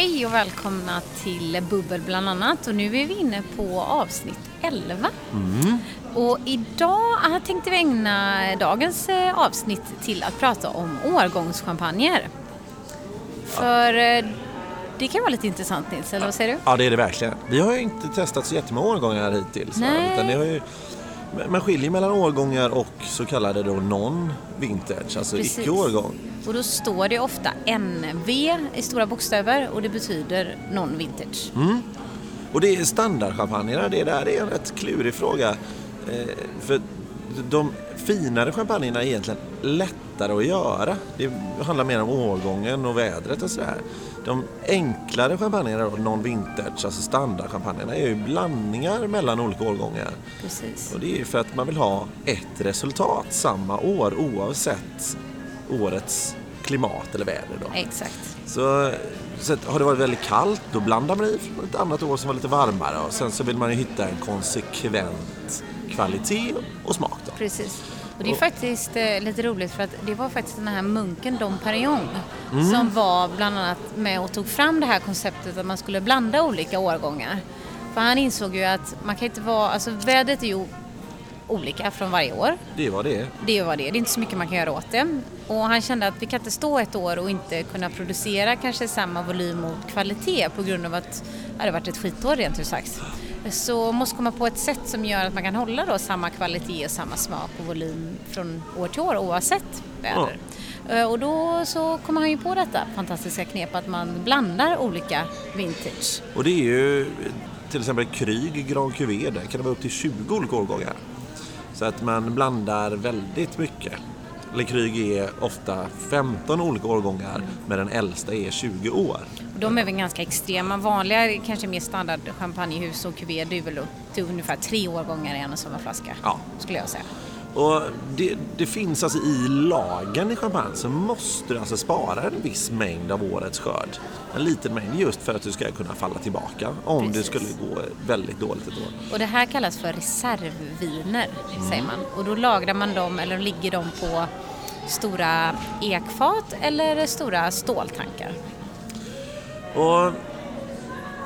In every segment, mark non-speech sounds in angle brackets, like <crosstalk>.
Hej och välkomna till Bubbel bland annat och nu är vi inne på avsnitt 11. Mm. Och idag tänkte vi ägna dagens eh, avsnitt till att prata om årgångschampagner. För eh, det kan vara lite intressant Nils, eller vad säger du? Ja, det är det verkligen. Vi har ju inte testat så jättemånga årgångar hittills. Nej. Utan det har ju, man skiljer mellan årgångar och så kallade då non-vintage, alltså icke-årgång. Och då står det ofta NV i stora bokstäver och det betyder non-vintage. Mm. Och det är standardchampagnerna, det där är en rätt klurig fråga. Eh, för de finare champagnerna är egentligen lättare att göra. Det handlar mer om årgången och vädret och sådär. De enklare champagnerna, då, non-vintage, alltså standardchampagnerna, är ju blandningar mellan olika årgångar. Precis. Och det är ju för att man vill ha ett resultat samma år oavsett årets klimat eller väder. Då. Exakt. Så, så har det varit väldigt kallt då blandar man i från ett annat år som var lite varmare och sen så vill man ju hitta en konsekvent kvalitet och smak. Då. Precis. Och det är faktiskt eh, lite roligt för att det var faktiskt den här munken Dom Perignon Mm. som var bland annat med och tog fram det här konceptet att man skulle blanda olika årgångar. För han insåg ju att man kan inte vara, alltså vädret är ju olika från varje år. Det var det. Det är vad det det är inte så mycket man kan göra åt det. Och han kände att vi kan inte stå ett år och inte kunna producera kanske samma volym och kvalitet på grund av att det har varit ett skitår rent ut sagt. Så måste komma på ett sätt som gör att man kan hålla då samma kvalitet och samma smak och volym från år till år oavsett väder. Eh, Och då så kommer han ju på detta fantastiska knep att man blandar olika vintage. Och det är ju till exempel Kryg Grand Cuvée, där kan det vara upp till 20 olika årgångar. Så att man blandar väldigt mycket. Le Kryg är ofta 15 olika årgångar men den äldsta är 20 år. Och de är väl ganska extrema. Vanliga, kanske mer standard champagnehus och cuvée, det är väl upp till ungefär tre årgångar i en och samma flaska. Ja. Skulle jag säga. Och det, det finns alltså i lagen i champagne så måste du alltså spara en viss mängd av årets skörd. En liten mängd just för att du ska kunna falla tillbaka om det Precis. skulle gå väldigt dåligt ett år. Och det här kallas för reservviner, Mm. säger man. Och då lagrar man dem, eller ligger de på stora ekfat eller stora ståltankar. Och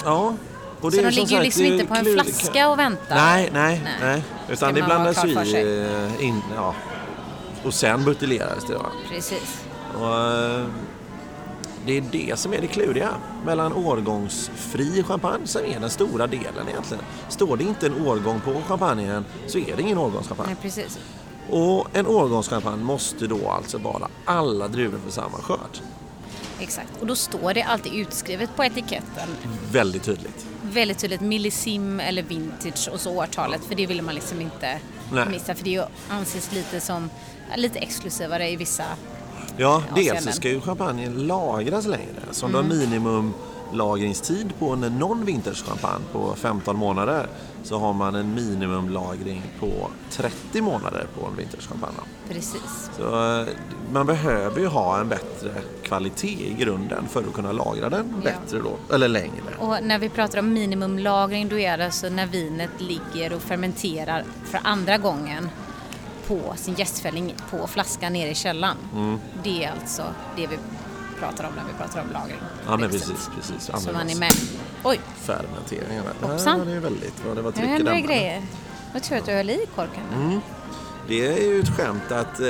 ja, Så de ligger ju liksom inte på en klurigt. flaska och väntar. Nej, nej, Nej. nej. Utan det blandas ju i in, ja. Och sen buteljeras det då. Precis. Och, eh, det är det som är det kluriga mellan årgångsfri champagne som är den stora delen egentligen. Står det inte en årgång på champagnen så är det ingen årgångschampagne. Nej, precis. Och en årgångschampagne måste då alltså vara alla druvor för samma skörd. Exakt. Och då står det alltid utskrivet på etiketten Väldigt tydligt. Väldigt tydligt millissim eller vintage och så årtalet för det vill man liksom inte Nej. missa för det anses lite som lite exklusivare i vissa Ja, dels avseenden. så ska ju champagnen lagras längre. Så om du har Mm. minimum lagringstid på en non-vintage champagne på 15 månader så har man en minimumlagring på 30 månader på en vintage champagne. precis. Så eh, man behöver ju ha en bättre kvalitet i grunden för att kunna lagra den Ja. bättre då, eller längre. Och när vi pratar om minimumlagring då är det alltså när vinet ligger och fermenterar för andra gången på sin jästfällning på flaskan nere i källan. Mm. Det är alltså det vi pratar om när vi pratar om lagring. Ja, men precis, precis. Så man är med. Oj, Fermenteringarna. Hoppsan. Det är väldigt bra. Det var nu tryck i händer det den. grejer. Jag tror att du höll i korken. Mm. Det är ju ett skämt att eh,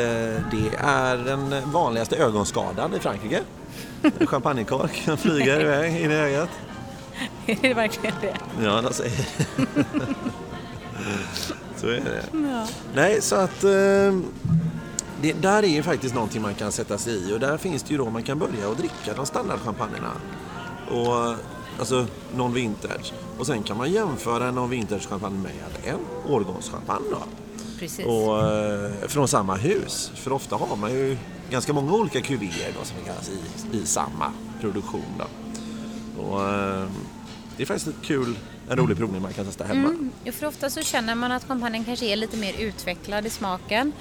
det är den vanligaste ögonskadan i Frankrike. En Champagnekork som flyger <laughs> iväg in i ögat. är det verkligen det? Ja, de säger <laughs> Så är det. Ja. Nej, så att eh, det, där är ju faktiskt någonting man kan sätta sig i och där finns det ju då man kan börja och dricka de standardchampagnerna. Och, alltså non-vintage. Och sen kan man jämföra en non-vintage champagne med en årgångschampagne då. Precis. Och, eh, från samma hus. För ofta har man ju ganska många olika kuvéer då, som kallas i, i samma produktion. Då. Och, eh, det är faktiskt ett kul, en rolig provning man kan testa hemma. Mm. För ofta så känner man att champagnen kanske är lite mer utvecklad i smaken.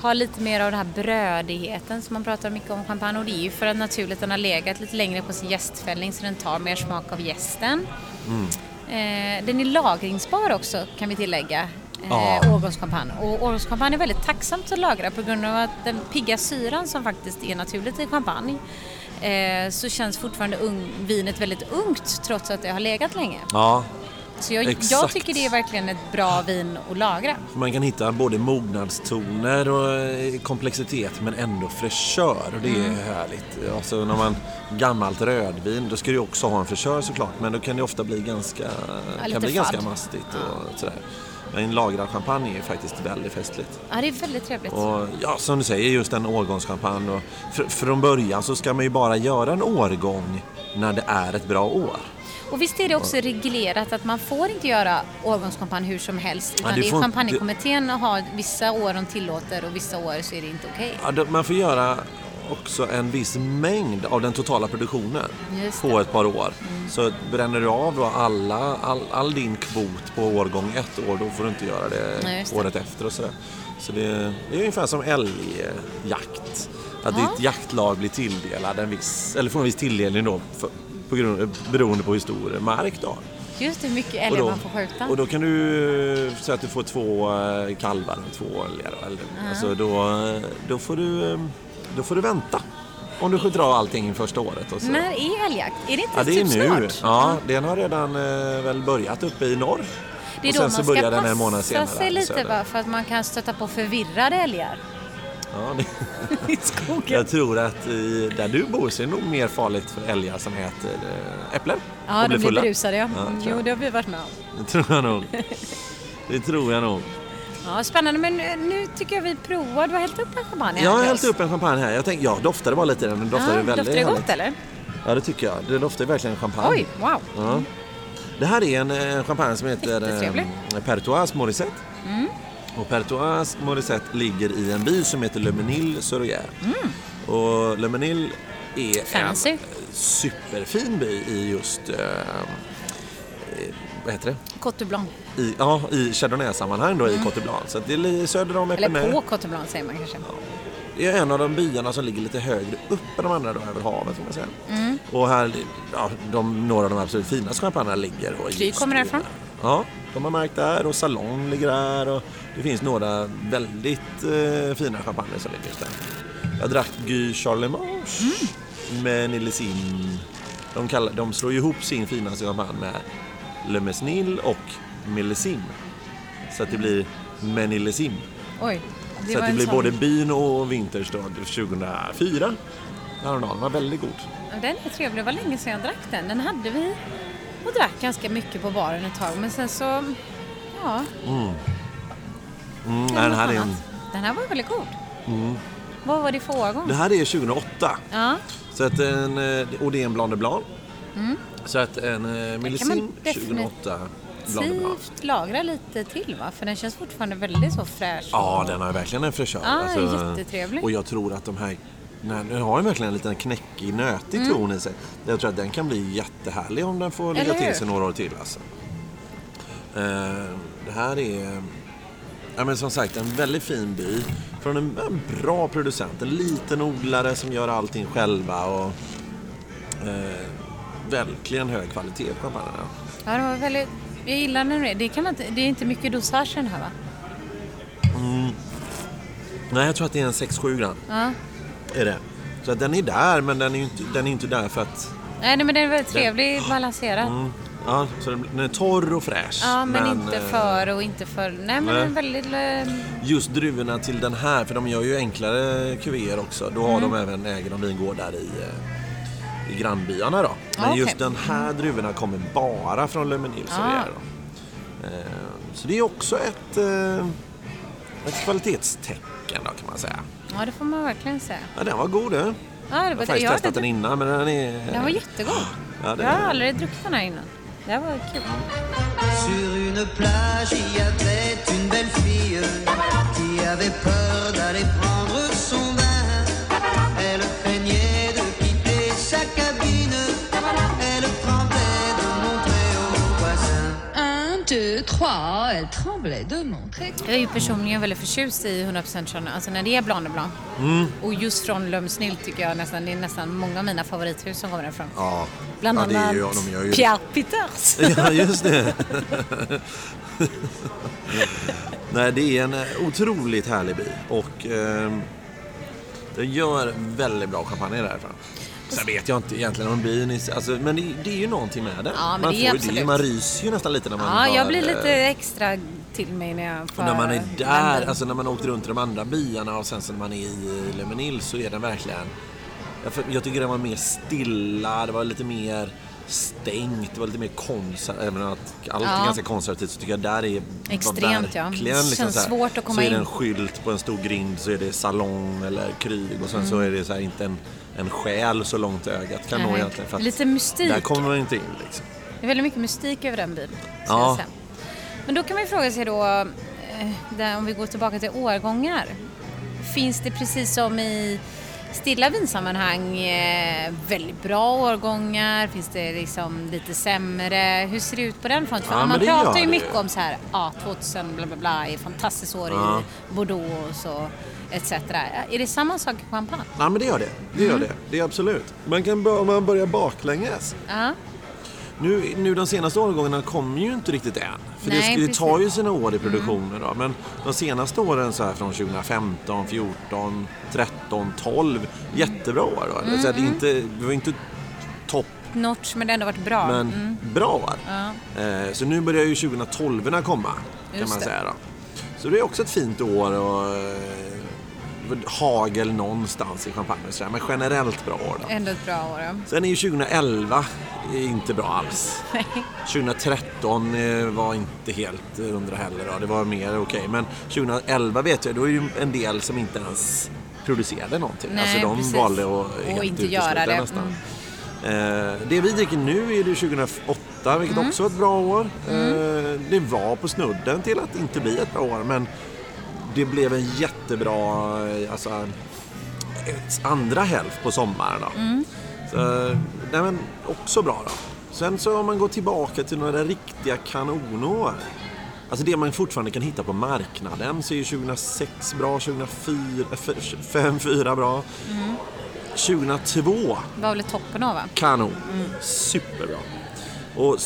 Har lite mer av den här brödigheten som man pratar mycket om champagne och det är ju för att naturligt den har legat lite längre på sin jästfällning så den tar mer smak av jästen. Mm. Eh, den är lagringsbar också kan vi tillägga. Eh, Ja. Årgångschampagne. Och årgångschampagne är väldigt tacksamt att lagra på grund av att den pigga syran som faktiskt är naturligt i champagne eh, så känns fortfarande ung, vinet väldigt ungt trots att det har legat länge. Ja, Så jag, jag tycker det är verkligen ett bra vin att lagra. man kan hitta både mognadstoner och eh, komplexitet men ändå fräschör och det är Mm. härligt. Alltså när man gammalt rödvin, då ska du också ha en fräschör såklart men då kan det ofta bli ganska, lite kan bli ganska mastigt och sådär. Men lagrad champagne är faktiskt väldigt festligt. Ja, det är väldigt trevligt. Och ja, som du säger, just en årgångschampagne. Och fr- från början så ska man ju bara göra en årgång när det är ett bra år. Och visst är det också reglerat att man får inte göra årgångschampagne hur som helst. Utan du det är får inte- champagnekommittén har vissa år de tillåter och vissa år så är det inte okej. Ja, då- man får göra också en viss mängd av den totala produktionen på ett par år. Så bränner du av då alla, all, all din kvot på årgång ett år, då får du inte göra det Nej, det. året efter och sådär. Så det, det är ungefär som älgjakt. Att Ja. ditt jaktlag blir tilldelad en viss, eller får en viss tilldelning då för, på grund, beroende på hur stor mark du har. Just hur mycket älgar man får skjuta. och då kan du säga att du får två eh, kalvar och två älgar. Eller, alltså då, eh, då, får du, eh, då får du vänta. Om du skjuter av allting första året. Och så. När är älgjakt? Är det inte Ja, det är typ nu. snart? Ja, den har redan eh, väl börjat uppe i norr. Det är och då man börjar ska passa sig lite va? för att man kan stöta på förvirrade älgar Ja, det, <laughs> i skogen. jag tror att i, där du bor så är det nog mer farligt för älgar som äter eh, äpplen. Ja, och de blir fulla. berusade ja. Ja, jo, det har vi varit med om. Det tror jag nog. Det tror jag nog. Ja, spännande, men nu, nu tycker jag vi provar. Du har hällt upp en champagne här Jag har hällt upp en champagne här. Jag tänkte, ja, doftade bara lite i den. Den doftade ja, väldigt Doftar det gott härligt. eller? Ja, det tycker jag. Det doftar verkligen champagne. Oj, wow. Ja. Det här är en eh, champagne som heter eh, Morissette. Mm. Och Pertois Morissette ligger i en by som heter Le Menil sur Loire. Och Le Menil är Mm. Fancy. en superfin by i just eh, eh, vad heter det? Cote Blanc. I, ja, i Chardonnay-sammanhang då i Cote Blanc. Så det är söder om Mm. Eller Epinay. på Cote Blanc säger man kanske. Det är en av de byarna som ligger lite högre upp än de andra då, över havet. Man säga. Mm. Och här, ja, de, några av de absolut finaste champagnerna ligger. Kry kommer härifrån. Ja, de har märkt där och Salon ligger där. Och det finns några väldigt eh, fina champagner som ligger just där. Jag drack Guy Charlemagne Mm. med Nillesim. De, kallar, de slår ihop sin finaste champagne med Le Mesnil och Millesim. Så att det blir Menillesim. Oj. Det Så att det blir sån- både byn och vinterstad 2004. Häromdagen. Den var väldigt god. Den är trevlig. Det var länge sedan jag drack den. Den hade vi och drack ganska mycket på baren ett tag. Men sen så, ja. Mm, var den, här är en, den här var väldigt god. Vad var det för årgång? det här är 2008. Ja, Så att en, eh, och det är en Blanc de Blanc. Så att en eh, Mm. Millicin 2008 Blanc de Blanc. Sivt lagra lite till va? För den känns fortfarande väldigt så fräsch. Ja, den har verkligen en fräschör. Ja, jättetrevlig. Och jag tror att de här Nej, den har ju verkligen en liten knäckig, nötig ton i sig. Jag tror att den kan bli jättehärlig om den får ligga Mm. Till sig några år till. Alltså. Eh, det här är, ja, men som sagt, en väldigt fin by. Från en, en bra producent, en liten odlare som gör allting själva. Och, eh, verkligen hög kvalitet på champagnerna. Ja, det var väldigt... Jag gillar den. det. Kan man inte, det är inte mycket dosage i den här va? Nej, jag tror att det är en 6-7 gram. Ja. Är det. Så att den är där, men den är ju inte, den är inte där för att Nej, men den är väldigt trevlig, balanserad. Mm. Ja, så den, den är torr och fräsch. Ja, men, inte eh, för och inte för... Nej, men nej. den är väldigt... eh, Just druvorna till den här, för de gör ju enklare kuvéer också. Då har de även, äger de vingårdar i, eh, i grannbyarna då. Men Ja, okej. just den här druvorna kommer bara från Le Menil är då. Så det är också ett, ett kvalitetstecken då kan man säga. Ja, det får man verkligen säga. Ja, den var god du. Jag Ja, det har var, faktiskt jag testat den innan men den är... den var jättegod. Ja, det Jag har aldrig druckit den här innan. Det här var kul. Sur une plage, il y avait une belle fille qui avait peur d'aller prendre son bain. Trois. Elle tremblait de montrer. Jag är ju personligen väldigt förtjust i 100% Chardonnay, alltså när det är Blanc de Blanc. Mm. Och just från Lömsnill tycker jag nästan, det är nästan många av mina favorithus som kommer därifrån. Ja, Bland ja, det är annat ju, de gör ju Pierre Peters. <laughs> Ja, just det. Nej, det är en eh, otroligt härlig by och eh, den gör väldigt bra champagne därifrån. Sen vet jag inte egentligen om byn är, alltså, men det, det är ju någonting med det. Ja, man, det får, ju det man ryser ju nästan lite när man Ja, har, jag blir lite eh, extra till mig när jag får Och när man är där, alltså när man åkt runt i de andra byarna och sen när man är i Lemonil så är den verkligen... Jag, för- jag tycker den var mer stilla, det var lite mer stängt, det var lite mer konservativt. Även att allt är Ja. ganska konservativt så tycker jag där är Extremt, ja. verkligen liksom Känns så här, svårt att komma Så är det in. en skylt på en stor grind så är det salong eller kryg och sen Mm. så är det så här, inte en, en själ så långt ögat kan nå egentligen. För Lite mystik. Där kommer man inte in liksom. Det är väldigt mycket mystik över den ska Ja. Men då kan man ju fråga sig då, eh, där, om vi går tillbaka till årgångar. Finns det precis som i stilla vinsammanhang eh, väldigt bra årgångar? Finns det liksom lite sämre? Hur ser det ut på den fronten? Ja, man det pratar ju det. mycket om så här, ja 2000 bla bla bla är fantastiskt år Ja. i Bordeaux och etc. Är det samma sak i champagne? Nej men det gör det. Det Mm. gör det. Det är absolut. Man kan om man börjar baklänges. Ja. Nu, nu de senaste årgångarna kommer ju inte riktigt än. För Nej, det, det. Mm. tar ju sina år i produktionen då. Men de senaste åren så här från 2015, 14, 13, 12. Jättebra år då. Mm, Så att det, inte, det var inte topp Notch, men det har ändå varit bra. men Mm. bra. Ja. Eh, så nu börjar ju 2012 komma kan man det. säga då. Så det är också ett fint år och eh, hagel någonstans i champagne och sådär. Men generellt bra år då. Ändå ett bra år. ja. Sen är ju 2011 inte bra alls. 2013 eh, var inte helt hundra heller. Då. Det var mer okej. Men 2011 vet jag, då är ju en del som inte ens producerade någonting. Nej, alltså de precis. valde att Och helt inte utesluta göra det. nästan. Mm. Eh, det vi dricker nu är det 2008, vilket Mm. också var ett bra år. Eh, det var på snudden till att inte bli ett bra år, men det blev en jättebra eh, alltså, andra hälft på sommaren. Då. Mm. Så, nej, men också bra då. Sen så om man går tillbaka till några riktiga kanonår. Alltså det man fortfarande kan hitta på marknaden så är ju 2006 bra, 2004, 5, 4 bra. 2002 var väl toppen av va? Kanon. Superbra. Och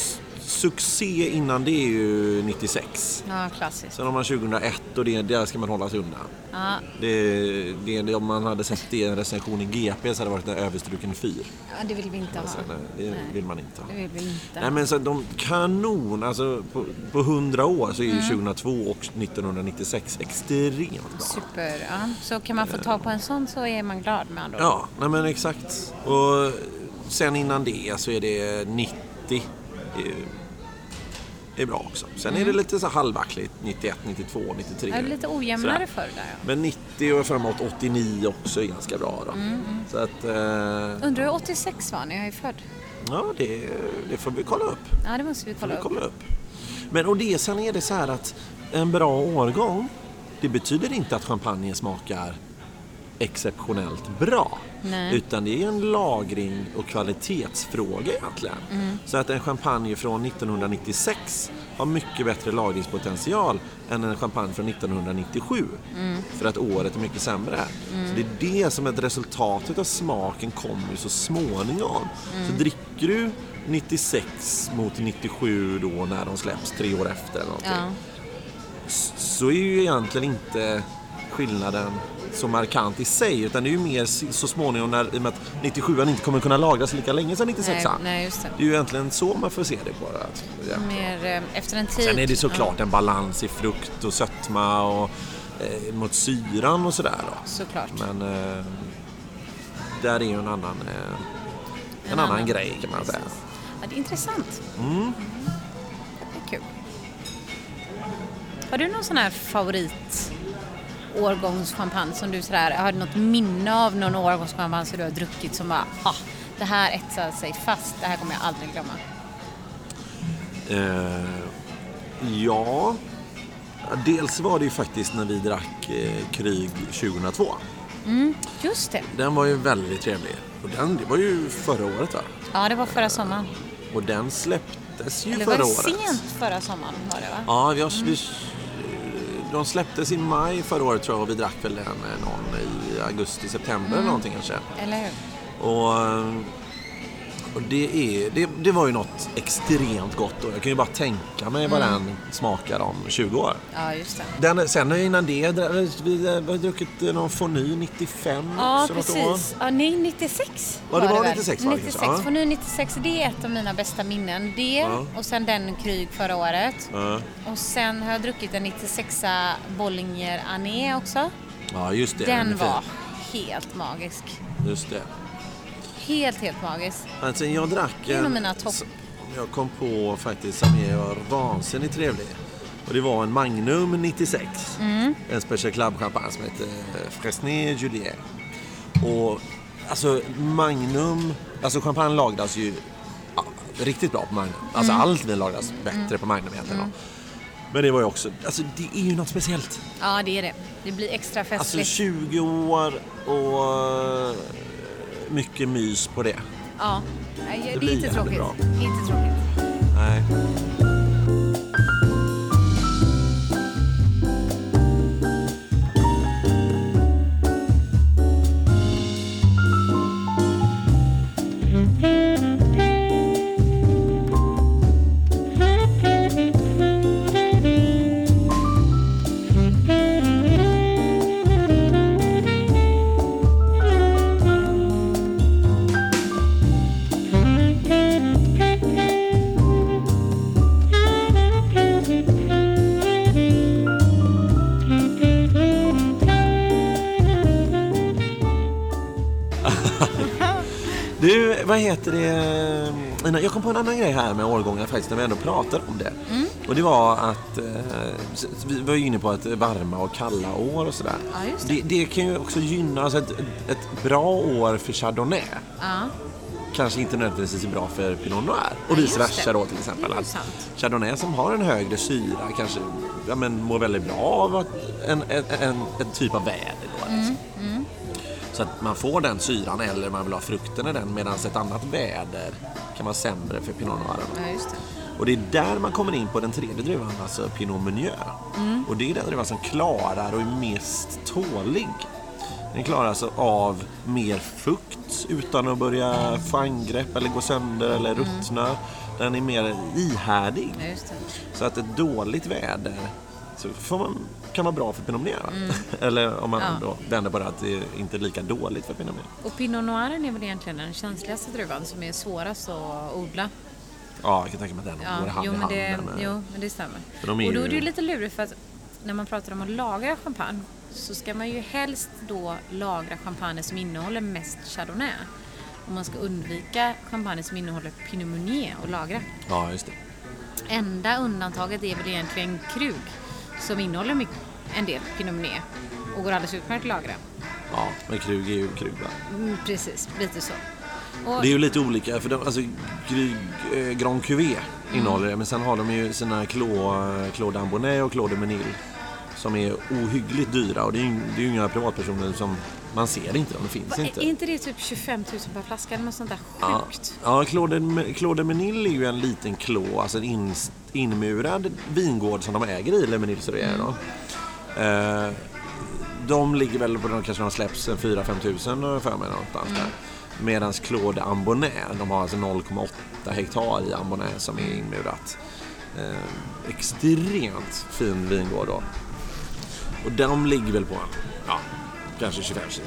succé innan det är ju 96. Ja, klassiskt. Sen har man 2001 och det, där ska man hålla sig undan. Ja, Det, det, om man hade sett det i en recension i GP så hade det varit en överstruken fyr. ja, det vill vi inte ha. Så, nej, det vill man inte ha. Det vill vi inte. Nej men så de kanon, alltså på, på 100 år så är ju Mm. 2002 och 1996 extremt bra. Super. Ja. Så kan man få tag på en sån så är man glad med andra. Ja, nej men exakt. Och sen innan det så är det 90. är- är bra också. Sen är det lite så halvackligt 91, 92, 93. Mm. Ja, det är lite ojämnare Sådär. förr där ja. Men 90 och framåt 89 också är ganska bra då. Mm, Så att, eh, Undrar hur 86 var när jag är född? ja det, det får vi kolla upp. Ja, det måste vi kolla vi upp. kolla upp. Men och det, sen är det så här att en bra årgång, det betyder inte att champagne smakar exceptionellt bra. Nej. Utan det är en lagring och kvalitetsfråga egentligen. Mm. Så att en champagne från 1996 har mycket bättre lagringspotential än en champagne från 1997. Mm. För att året är mycket sämre. Så det är det som ett resultat av smaken kommer så småningom. Mm. Så dricker du 96 mot 97 då när de släpps tre år efter eller någonting Ja. så är ju egentligen inte skillnaden så markant i sig utan det är ju mer så småningom när, i och med att 97 inte kommer kunna lagras lika länge som 96 Nej, nej, just det. Det är ju egentligen så man får se det. Att, ja. Mer eh, efter en tid. Sen är det såklart en balans i frukt och sötma och eh, mot syran och sådär då. Såklart. Men eh, där är ju en annan, eh, en, En annan, annan. grej kan man säga. Ja, det är intressant. Mm. Det är kul. Har du någon sån här favorit årgångschampagne som du sådär, har du något minne av någon årgångschampagne som du har druckit som bara, ah, det här etsar sig fast, det här kommer jag aldrig glömma. Eh, ja, dels var det ju faktiskt när vi drack eh, Kryg 2002. Just det. Den var ju väldigt trevlig. Och den, det var ju förra året va? Ja, det var förra sommaren. Och den släpptes ju Eller var förra det året. sent förra sommaren var det va? Ja, vi har, vi, de släpptes i maj förra året tror jag och vi drack väl den eh, någon i augusti, september Mm. eller någonting kanske. Eller hur? Och Och det, är, det, det var ju något extremt gott då. Jag kan ju bara tänka mig vad den smakar om 20 år. Ja, just det. Den, sen innan det, vi har druckit någon Fonny 95 Ja, precis. Ja, nej, 96 Ja, det var. 96 var det 96. kanske, ja. Nu 96, det är ett av mina bästa minnen. Det Ja. och sen den Kryg förra året. Ja. Och sen har jag druckit en 96 Bollinger Ané också. Ja, just det. Den fin. var helt magisk. Just det. Helt, helt magisk. Alltså, jag drack Det är nog en mina topp. jag kom på faktiskt som är vansinnigt trevlig. Och det var en Magnum 96. Mm. En Special Club champagne som heter Fresnay Juliet. Och alltså Magnum, alltså champagne lagras ju ja, riktigt bra på Magnum. Alltså Mm. allt vin lagras bättre på Magnum egentligen. då. Men det var ju också, alltså det är ju något speciellt. Ja, det är det. Det blir extra Alltså festligt. 20 år och eh, mycket mys på det. Ja, Nej, det, är inte tråkigt. bra. Inte tråkigt. Nej. <laughs> Du, vad heter det? Jag kom på en annan grej här med årgångar faktiskt när vi ändå pratar om det. Mm. Och det var att eh, vi var ju inne på att varma och kalla år och sådär. Ja, just det. Det, kan ju också gynna, alltså ett, ett bra år för Chardonnay Ja, kanske inte nödvändigtvis är bra för Pinot Noir. Och vice versa det. då till exempel. Det Att. Chardonnay som har en högre syra kanske ja, men, mår väldigt bra av en, en, en, en typ av väder. Då, Mm, liksom. Så att man får den syran eller man vill ha frukten i den medan ett annat väder kan vara sämre för Pinot Noir. ja det. Och det är där man kommer in på den tredje druvan, alltså Pinot Meunier. Och det är den druvan som klarar och är mest tålig. Den klarar alltså av mer fukt utan att börja få angrepp eller gå sönder eller ruttna. Den är mer ihärdig. Så att ett dåligt väder så får man, kan vara bra för Pinot Meunier. va? eller om man Mm. Ja. då vänder på det att det inte är lika dåligt för Pinot Meunier. Och Pinot Noiren är väl egentligen den känsligaste druvan som är svårast att odla. Ja, jag kan tänka mig att den går Ja, hand jo, i hand det, med- jo, men det stämmer. De och då är det ju lite lurigt för att när man pratar om att lagra champagne så ska man ju helst då lagra champagne som innehåller mest chardonnay. Och man ska undvika champagne som innehåller pinot meunier och lagra. Ja, just det. Enda undantaget är väl egentligen krug som innehåller mycket, en del pinot meunier och går alldeles utmärkt att lagra. Ja, men krug är ju krug va? Mm, precis, lite så. Och, Det är ju lite olika, för de, alltså Gry, eh, Grand Cuvée innehåller det, men sen har de ju sina Clos, Clos d'Ambonnet och Clos de Menil som är ohyggligt dyra och det är ju, det är ju inga privatpersoner som, man ser inte dem, det finns är inte. inte det typ 25 000 per flaska eller något sånt där Ja, sjukt? ja Clos de, Clos de Menil är ju en liten Clos, alltså en in, inmurad vingård som de äger i Le Menil. Eh, de ligger väl på, de kanske de släpps en 4-5 tusen har jag för mig någonstans där. Medan Claude Ambonnet, de har alltså 0,8 hektar i Ambonnet som är inmurat. Eh, extremt fin vingård då. Och de ligger väl på ja, kanske 25-26 tusen.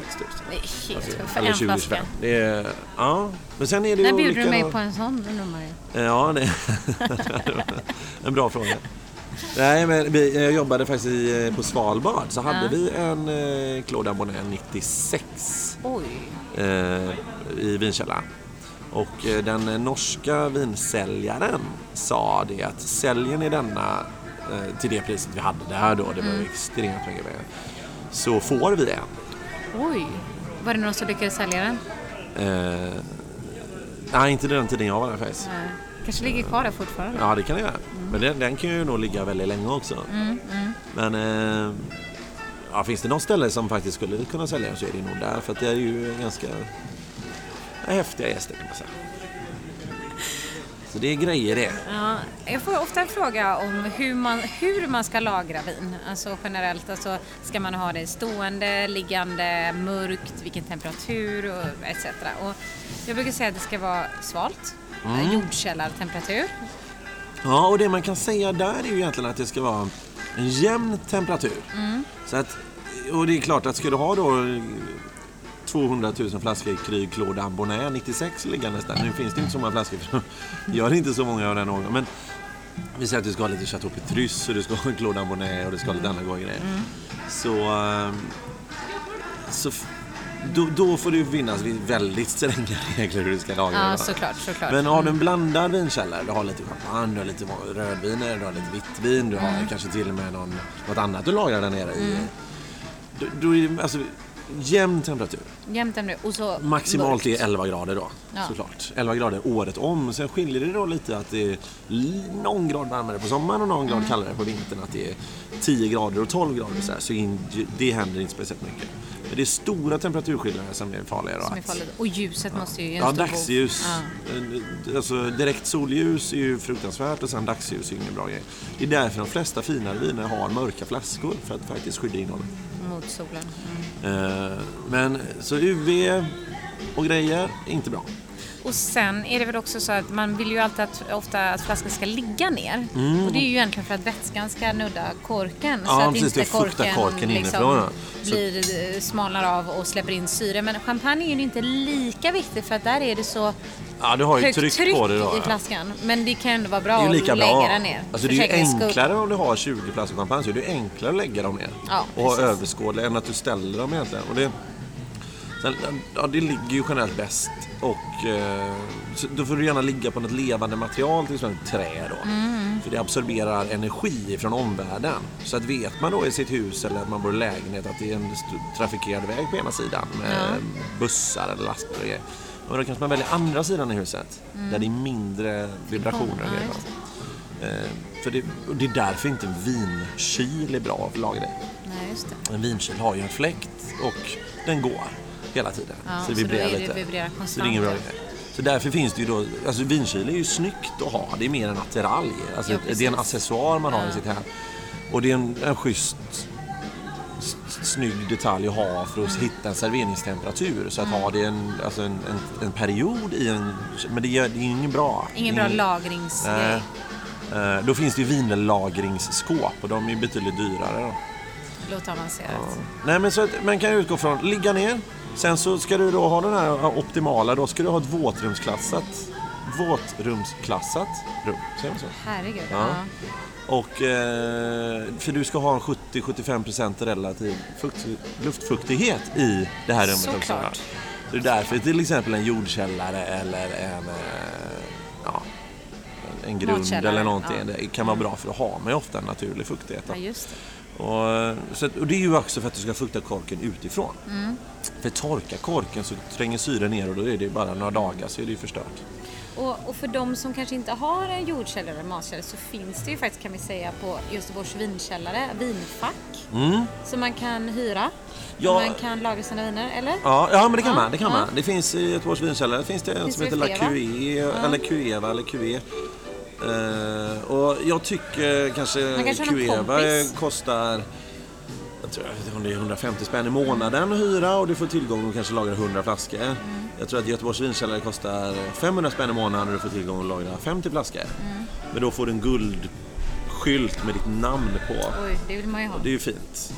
Det är helt sjukt. För Eller en flaska. 20-25. Det är, ja, men sen är det När bjuder du mig på en sån ju. Ja, det <laughs> en bra fråga. Nej, men vi, jag jobbade faktiskt eh, på Svalbard så hade Ja. vi en eh, Claude Ambonnet 96 Oj. eh, i vinkällaren. Och eh, den norska vinsäljaren sa det att säljer ni denna eh, till det priset vi hade där då, det var ju extremt mycket pengar, så får vi en. Oj. Var det någon som lyckades sälja den? Eh, nej, inte den tiden jag var där faktiskt. Nej. Kanske ligger kvar där fortfarande? Ja, det kan det göra. Men den, den kan ju nog ligga väldigt länge också. Men eh, ja, finns det något ställe som faktiskt skulle kunna sälja så är det nog där. För att det är ju ganska häftiga gäster kan man säga. Så det är grejer det. Ja, jag får ofta en fråga om hur man, hur man ska lagra vin. Alltså generellt, alltså, ska man ha det stående, liggande, mörkt, vilken temperatur och etc. Och jag brukar säga att det ska vara svalt, mm. jordkällartemperatur. Ja, och det man kan säga där är ju egentligen att det ska vara en jämn temperatur. Så att, och det är klart att ska du ha då 200 000 flaskor Kry Claude Ambonnet 96 liggandes där. Nu finns det inte så många flaskor för de gör inte så många av den årgången. Men vi säger att du ska ha lite Chateau Petrus och du ska ha Claude Ambonnet och du ska ha lite andra goda grejer. Så, ehm, så då, då får det finnas väldigt stränga <laughs> regler hur du ska lagra Ja, såklart, såklart. Men har du en blandad vinkällare, du har lite champagne, du har lite rödviner, du har lite vitt vin, du har Mm. kanske till och med någon, något annat du lagrar där nere i. Då, då är det alltså jämn temperatur. Jämnt ämne och så Maximalt mörkt. är 11 grader då, Ja. såklart. 11 grader året om. Sen skiljer det då lite att det är någon grad varmare på sommaren och någon Mm. grad kallare på vintern. Att det är 10 grader och 12 grader så, här, så det händer inte speciellt mycket. Men det är stora temperaturskillnader som är farliga. Då, Som är farligt. Och ljuset måste ju... Ja, dagsljus. Ja. Alltså, direkt solljus är ju fruktansvärt och sen dagsljus är ingen bra grej. Det är därför de flesta finare viner har mörka flaskor för att faktiskt skydda innehållet. Mot solen. Mm. Eh, Men så UV och grejer, inte bra. Och sen är det väl också så att man vill ju alltid att, ofta att flaskan ska ligga ner. Och det är ju egentligen för att vätskan ska nudda korken. Mm. Ja, så att precis, inte korken inifrån, liksom ja. Så- blir, eh, smalnar av och släpper in syre. Men champagne är ju inte lika viktigt för att där är det så Ja, du har ju högt tryck, tryck, på det då. i flaskan. Men det kan ju ändå vara bra att lägga bra. den ner. Alltså det är ju enklare om du har 20 flaskor champagne så är det enklare att lägga dem ner. Ja, och ha precis. överskådlig än att du ställer dem egentligen. Och det, sen, ja, det ligger ju generellt bäst och eh, då får du gärna ligga på något levande material, till exempel trä då. Mm. För det absorberar energi från omvärlden. Så att vet man då i sitt hus eller att man bor i lägenhet att det är en trafikerad väg på ena sidan med bussar eller lastbilar och grejer. Men då kanske man väljer andra sidan i huset där det är mindre vibrationer då. Eh, För det, det är därför inte en vinkyl är bra för lager i. Nej, just det. En vinkyl har ju en fläkt och den går hela tiden. Ja, så det så vibrerar är det- lite. vibrerar så det är ingen bra grej. Så därför finns det ju då, alltså vinkyl är ju snyggt att ha. Det är mer en attiralj. Alltså Ja, det är en accessoar man har i Ja. sitt hem. Och det är en, en schysst snygg detalj att ha för att Mm. hitta en serveringstemperatur. Så att ha det en, alltså en, en, en period i en... Men det, gör- det är ingen bra. Ingen bra Ingen- lagringsgrej. Eh, Då finns det ju vinlagringsskåp och de är betydligt dyrare. Då. Låter avancerat. Nej men så att man kan utgå från ligga ner. Sen så ska du då ha den här optimala, då ska du ha ett våtrumsklassat våtrumsklassat rum. Säger man så? Herregud. Ja. Ja. Och, eh, för du ska ha en 70-75% relativ fukt, luftfuktighet i det här rummet också. Såklart. Så det är därför till exempel en jordkällare eller en, eh, ja, en grund eller någonting ja. det kan vara bra för att ha med ofta en naturlig fuktighet. ja, just det. Och, eh, så och det är ju också för att du ska fukta korken utifrån. Mm. För torka korken så tränger syre ner och då är det bara några dagar så är det ju förstört. Och, och för de som kanske inte har en jordkällare eller matkällare så finns det ju faktiskt kan vi säga på Göteborgs vinkällare, vinfack. Som man kan hyra. Mm. Ja. Man kan lagra sina viner, eller? Ja, ja men det kan Ja, man. Det, kan ja. man. det finns i Göteborgs vinkällare finns det en Finns som det heter La? Cué, eller Cueva eller Cué. Eh, och jag tycker kanske, kanske Cueva kostar jag tror om det är 150 spänn i månaden att hyra och du får tillgång och kanske lagra 100 flaskor. Mm. Jag tror att Göteborgs vinkällare kostar 500 spänn i månaden och du får tillgång att lagra 50 flaskor. Mm. Men då får du en guldskylt med ditt namn på. Oj, det vill man ju ha. Det är ju fint.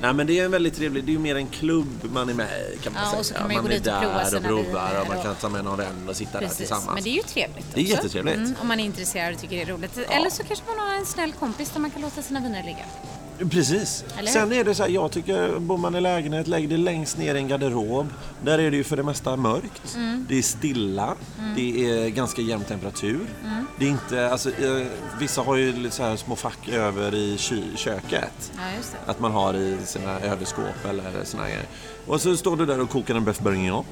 Nej men det är en väldigt trevlig, det är ju mer en klubb man är med i kan man Ja, säga. och så kan man gå är dit och prova där och provar och man kan ta med någon vän och sitta där Precis. tillsammans. Men det är ju trevligt Det är också. jättetrevligt. om man är intresserad och tycker det är roligt. Eller så kanske man har en snäll kompis där man kan låta sina viner ligga. Precis. Eller? Sen är det så här, jag tycker bor man i lägenhet, lägg det längst ner i en garderob. Där är det ju för det mesta mörkt. Mm. Det är stilla. Det är ganska jämn temperatur. Mm. Det är inte, alltså, eh, vissa har ju så här små fack över i köket. Ja, just det. Att man har i sina överskåp eller såna grejer. Och så står du där och kokar en bœuf bourguignon.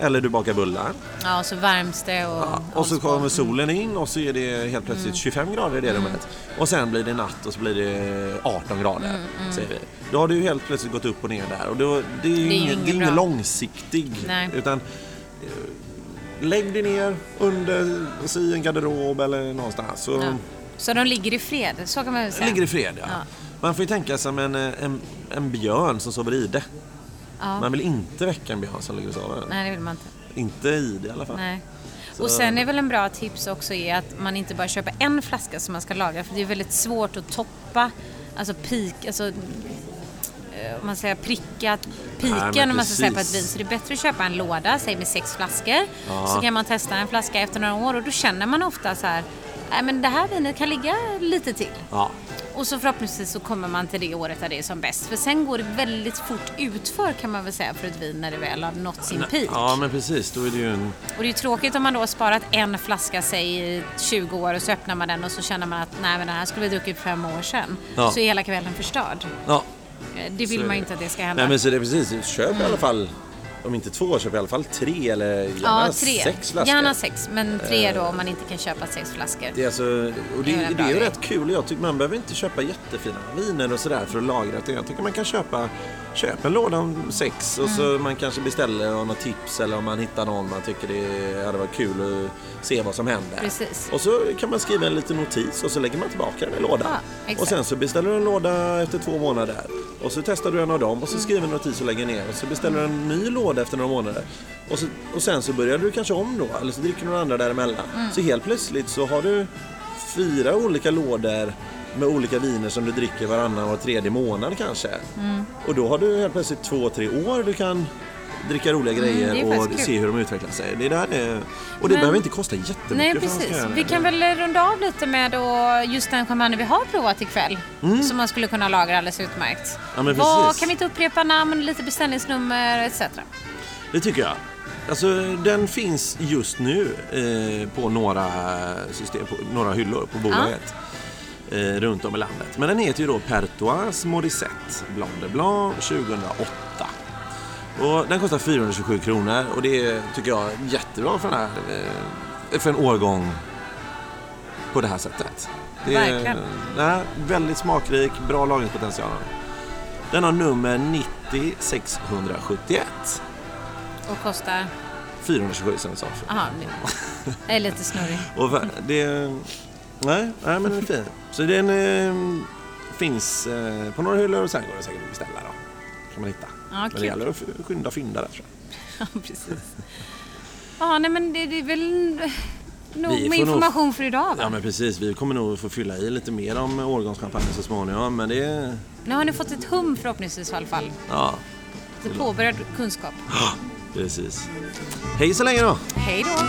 Eller du bakar bullar. Ja, och så värms det och... Ja, och så kommer solen in och så är det helt plötsligt Mm. 25 grader i det rummet. Och sen blir det natt och så blir det 18 grader. Mm, Säger vi. Då har du helt plötsligt gått upp och ner där. Och då, det är ju ingen, det är ingen bra. långsiktig. Nej. Utan, eh, lägg dig ner under, i en garderob eller någonstans. Så Ja. Så de ligger i fred, så kan man väl säga. ligger i fred. Ja. Ja. Man får ju tänka som en, eh, en, en björn som sover i det. Ja. Man vill inte väcka en björn som ligger och sover. Nej, det vill man inte. Inte i det i alla fall. Nej. Så- Och sen är väl en bra tips också är att man inte bara köper en flaska som man ska lagra för det är väldigt svårt att toppa, alltså peak, alltså eh, om man säger pricka piken men om man ska säga på ett vin. Så det är bättre att köpa en låda, säg med sex flaskor. Ja. Så kan man testa en flaska efter några år och då känner man ofta så här, nej men det här vinet kan ligga lite till. Ja. Och så förhoppningsvis så kommer man till det året där det är som bäst. För sen går det väldigt fort utför kan man väl säga för ett vin när det väl har nått sin peak. ja, men precis. Då är det ju en... Och det är ju tråkigt om man då har sparat en flaska säg i 20 år och så öppnar man den och så känner man att nej men den här skulle vi druckit för fem år sedan. Ja. Så är hela kvällen förstörd. Ja. Eh, Det vill Så man ju inte att det ska hända. Nej, men så det är precis. Köp i alla fall, om inte två, köp i alla fall tre eller gärna ja, tre. sex flaskor. Gärna sex, men tre då om man inte kan köpa sex flaskor. Det är, alltså, och Det är det, en det, är ju rätt kul. Jag tycker man behöver inte köpa jättefina viner och sådär för att lagra. utan Jag tycker man kan köpa köp en låda om sex och Mm. så man kanske beställer något tips eller om man hittar någon man tycker det hade varit kul att se vad som händer. Precis. Och så kan man skriva en liten notis och så lägger man tillbaka den i lådan. Ja, exakt. och sen så beställer du en låda efter två månader. Och så testar du en av dem och så Mm. skriver en notis och lägger ner. Och så beställer du en ny låda efter några månader. Och, så, och sen så börjar du kanske om då. Eller så dricker du några andra däremellan. Mm. Så helt plötsligt så har du fyra olika lådor med olika viner som du dricker varannan var tredje månad kanske. Mm. Och då har du helt plötsligt två, tre år du kan dricka roliga grejer Mm, är och kul. se hur de utvecklar sig. Det där är, och det Men- behöver inte kosta jättemycket Nej precis. Vi kan väl runda av lite med just den champagne vi har provat ikväll. Som man skulle kunna lagra alldeles utmärkt. Mm. Ja, men Vad, kan vi inte upprepa namn, lite beställningsnummer etc. Det tycker jag. Alltså, den finns just nu eh, på några, system, på några hyllor på bolaget. Eh, runt om i landet. Men den heter ju då Pertois Morissette Blanc de Blanc 2008. Och den kostar 427 kronor och det tycker jag är jättebra för, den här, eh, för en årgång på det här sättet. Det är, Verkligen. Nej, väldigt smakrik, bra lagringspotential. Den har nummer 90 671. Och kostar... 427 som jag sa. Aha, nu. Jag är lite snurrig. <laughs> Och det... Nej, nej, men den är fin. Så den eh, finns eh, på några hyllor och sen går det säkert att beställa då. Kan man hitta. Ja, men det gäller att skynda fynda där tror jag. <laughs> Ja, precis. Ja, nej men det, det är väl nog med får nog- information för idag va? Ja men precis, vi kommer nog få fylla i lite mer om årgångschampagne så småningom. Men det. Nu har ni fått ett hum förhoppningsvis i alla fall. Ja, Lite påbörjad kunskap. <gasps> precis. Hej så länge då! Hej då!